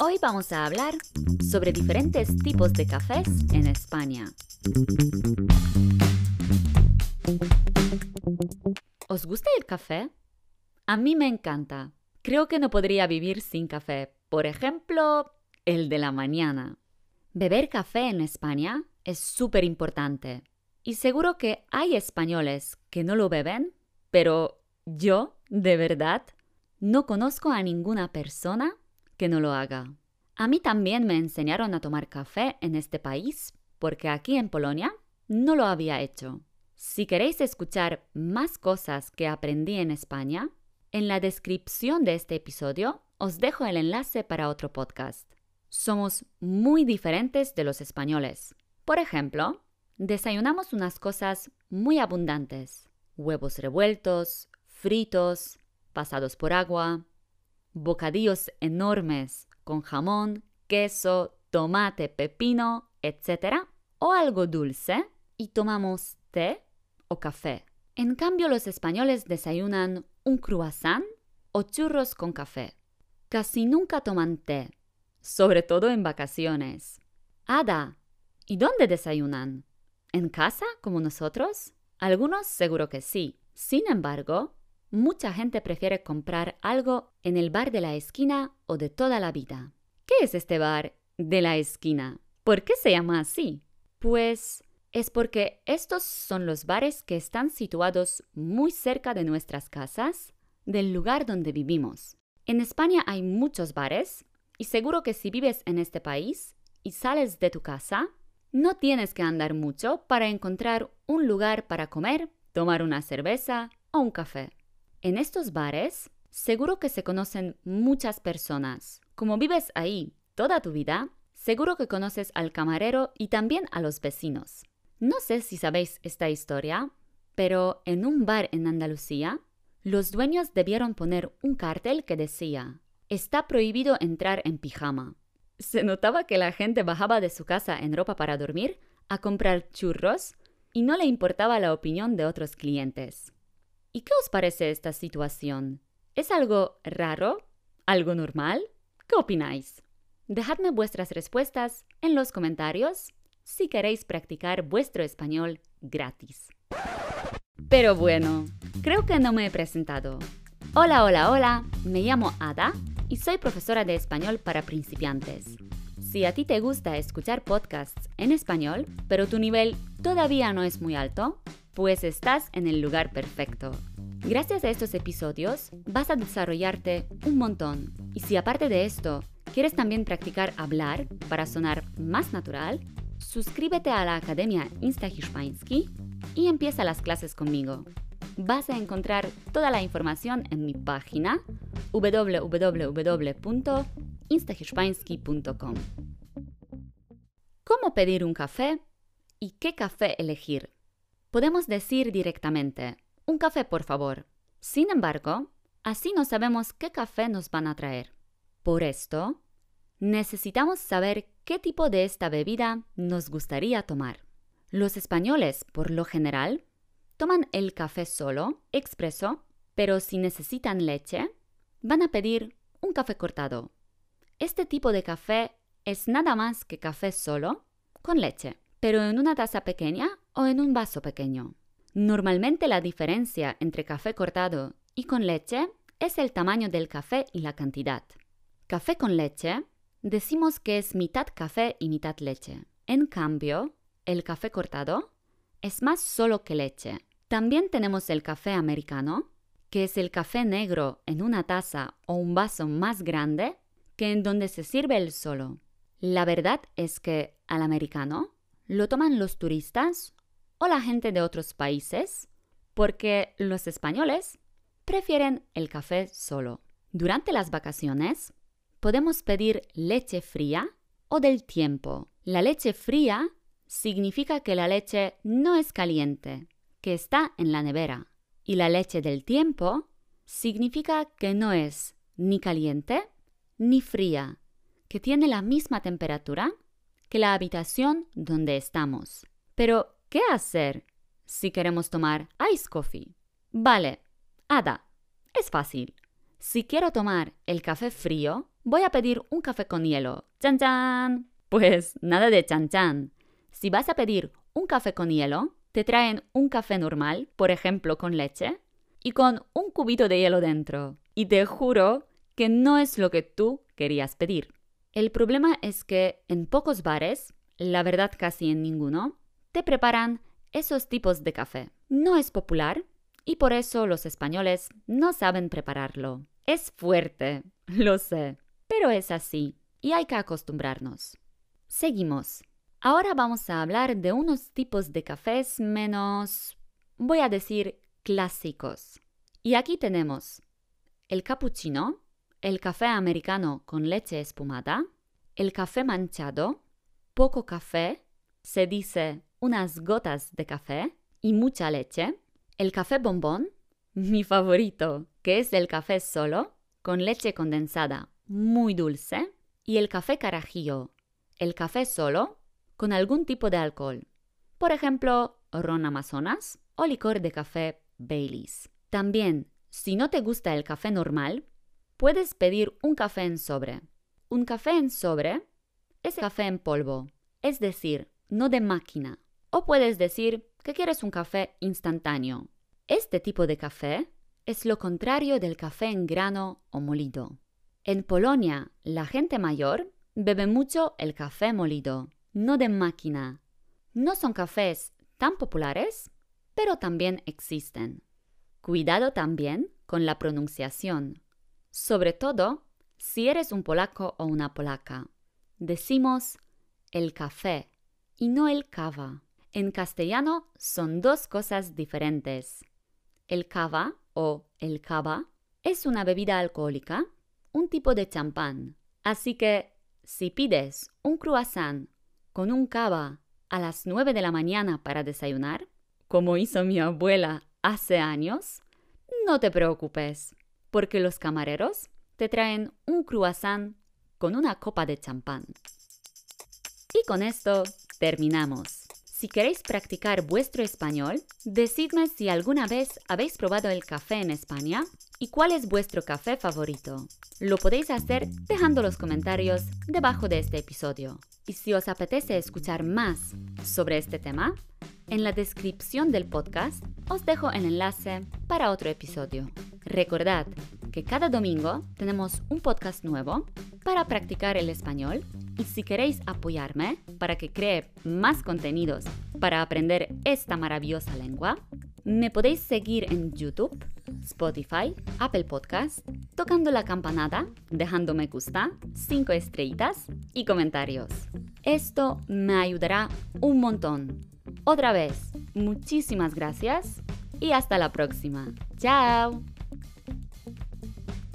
Hoy vamos a hablar sobre diferentes tipos de cafés en España. ¿Os gusta el café? A mí me encanta. Creo que no podría vivir sin café. Por ejemplo, el de la mañana. Beber café en España es súper importante. Y seguro que hay españoles que no lo beben, pero yo, de verdad, no conozco a ninguna persona que no lo haga. A mí también me enseñaron a tomar café en este país porque aquí en Polonia no lo había hecho. Si queréis escuchar más cosas que aprendí en España, en la descripción de este episodio os dejo el enlace para otro podcast. Somos muy diferentes de los españoles. Por ejemplo, desayunamos unas cosas muy abundantes. Huevos revueltos, fritos, pasados por agua, bocadillos enormes con jamón, queso, tomate, pepino, etc. O algo dulce y tomamos té o café. En cambio, los españoles desayunan un croissant o churros con café. Casi nunca toman té, sobre todo en vacaciones. Ada, ¿y dónde desayunan? ¿En casa, como nosotros? Algunos seguro que sí. Sin embargo, mucha gente prefiere comprar algo en el bar de la esquina o de toda la vida. ¿Qué es este bar de la esquina? ¿Por qué se llama así? Pues es porque estos son los bares que están situados muy cerca de nuestras casas, del lugar donde vivimos. En España hay muchos bares y seguro que si vives en este país y sales de tu casa, no tienes que andar mucho para encontrar un lugar para comer, tomar una cerveza o un café. En estos bares, seguro que se conocen muchas personas. Como vives ahí toda tu vida, seguro que conoces al camarero y también a los vecinos. No sé si sabéis esta historia, pero en un bar en Andalucía, los dueños debieron poner un cartel que decía, está prohibido entrar en pijama. Se notaba que la gente bajaba de su casa en ropa para dormir a comprar churros y no le importaba la opinión de otros clientes. ¿Y qué os parece esta situación? ¿Es algo raro? ¿Algo normal? ¿Qué opináis? Dejadme vuestras respuestas en los comentarios si queréis practicar vuestro español gratis. Pero bueno, creo que no me he presentado. Hola, hola, hola, me llamo Ada y soy profesora de español para principiantes. Si a ti te gusta escuchar podcasts en español, pero tu nivel todavía no es muy alto, pues estás en el lugar perfecto. Gracias a estos episodios vas a desarrollarte un montón. Y si aparte de esto quieres también practicar hablar para sonar más natural, suscríbete a la Academia Insta y empieza las clases conmigo. Vas a encontrar toda la información en mi página www.instahiszpański.com. ¿Cómo pedir un café y qué café elegir? Podemos decir directamente, un café por favor. Sin embargo, así no sabemos qué café nos van a traer. Por esto, necesitamos saber qué tipo de esta bebida nos gustaría tomar. Los españoles, por lo general, toman el café solo, expreso, pero si necesitan leche, van a pedir un café cortado. Este tipo de café es nada más que café solo, con leche, pero en una taza pequeña o en un vaso pequeño. Normalmente la diferencia entre café cortado y con leche es el tamaño del café y la cantidad. Café con leche decimos que es mitad café y mitad leche. En cambio, el café cortado es más solo que leche. También tenemos el café americano, que es el café negro en una taza o un vaso más grande que en donde se sirve el solo. La verdad es que al americano lo toman los turistas o la gente de otros países porque los españoles prefieren el café solo. Durante las vacaciones podemos pedir leche fría o del tiempo. La leche fría significa que la leche no es caliente, que está en la nevera. Y la leche del tiempo significa que no es ni caliente ni fría, que tiene la misma temperatura que la habitación donde estamos. Pero, ¿qué hacer si queremos tomar ice coffee? Vale, Ada, es fácil. Si quiero tomar el café frío, voy a pedir un café con hielo. ¡Chan chan! Pues nada de chan chan. Si vas a pedir un café con hielo, te traen un café normal, por ejemplo con leche, y con un cubito de hielo dentro. Y te juro que no es lo que tú querías pedir. El problema es que en pocos bares, la verdad casi en ninguno, te preparan esos tipos de café. No es popular y por eso los españoles no saben prepararlo. Es fuerte, lo sé, pero es así y hay que acostumbrarnos. Seguimos. Ahora vamos a hablar de unos tipos de cafés menos, voy a decir, clásicos. Y aquí tenemos el cappuccino, el café americano con leche espumada, el café manchado, poco café, se dice unas gotas de café y mucha leche, el café bombón, mi favorito, que es el café solo, con leche condensada muy dulce, y el café carajillo, el café solo, con algún tipo de alcohol, por ejemplo, ron amazonas o licor de café Baileys. También, si no te gusta el café normal, puedes pedir un café en sobre. Un café en sobre es café en polvo, es decir, no de máquina. O puedes decir que quieres un café instantáneo. Este tipo de café es lo contrario del café en grano o molido. En Polonia, la gente mayor bebe mucho el café molido, no de máquina. No son cafés tan populares, pero también existen. Cuidado también con la pronunciación, sobre todo si eres un polaco o una polaca. Decimos el café y no el cava. En castellano son dos cosas diferentes. El cava o el cava es una bebida alcohólica, un tipo de champán. Así que si pides un croissant con un cava a las 9 de la mañana para desayunar, como hizo mi abuela hace años, no te preocupes, porque los camareros te traen un croissant con una copa de champán. Y con esto terminamos. Si queréis practicar vuestro español, decidme si alguna vez habéis probado el café en España y cuál es vuestro café favorito. Lo podéis hacer dejando los comentarios debajo de este episodio. Y si os apetece escuchar más sobre este tema, en la descripción del podcast os dejo el enlace para otro episodio. Recordad que cada domingo tenemos un podcast nuevo para practicar el español y si queréis apoyarme para que cree más contenidos para aprender esta maravillosa lengua, me podéis seguir en YouTube, Spotify, Apple Podcast, tocando la campanada, dejándome gusta, 5 estrellitas y comentarios. Esto me ayudará un montón. Otra vez, muchísimas gracias y hasta la próxima. Chao.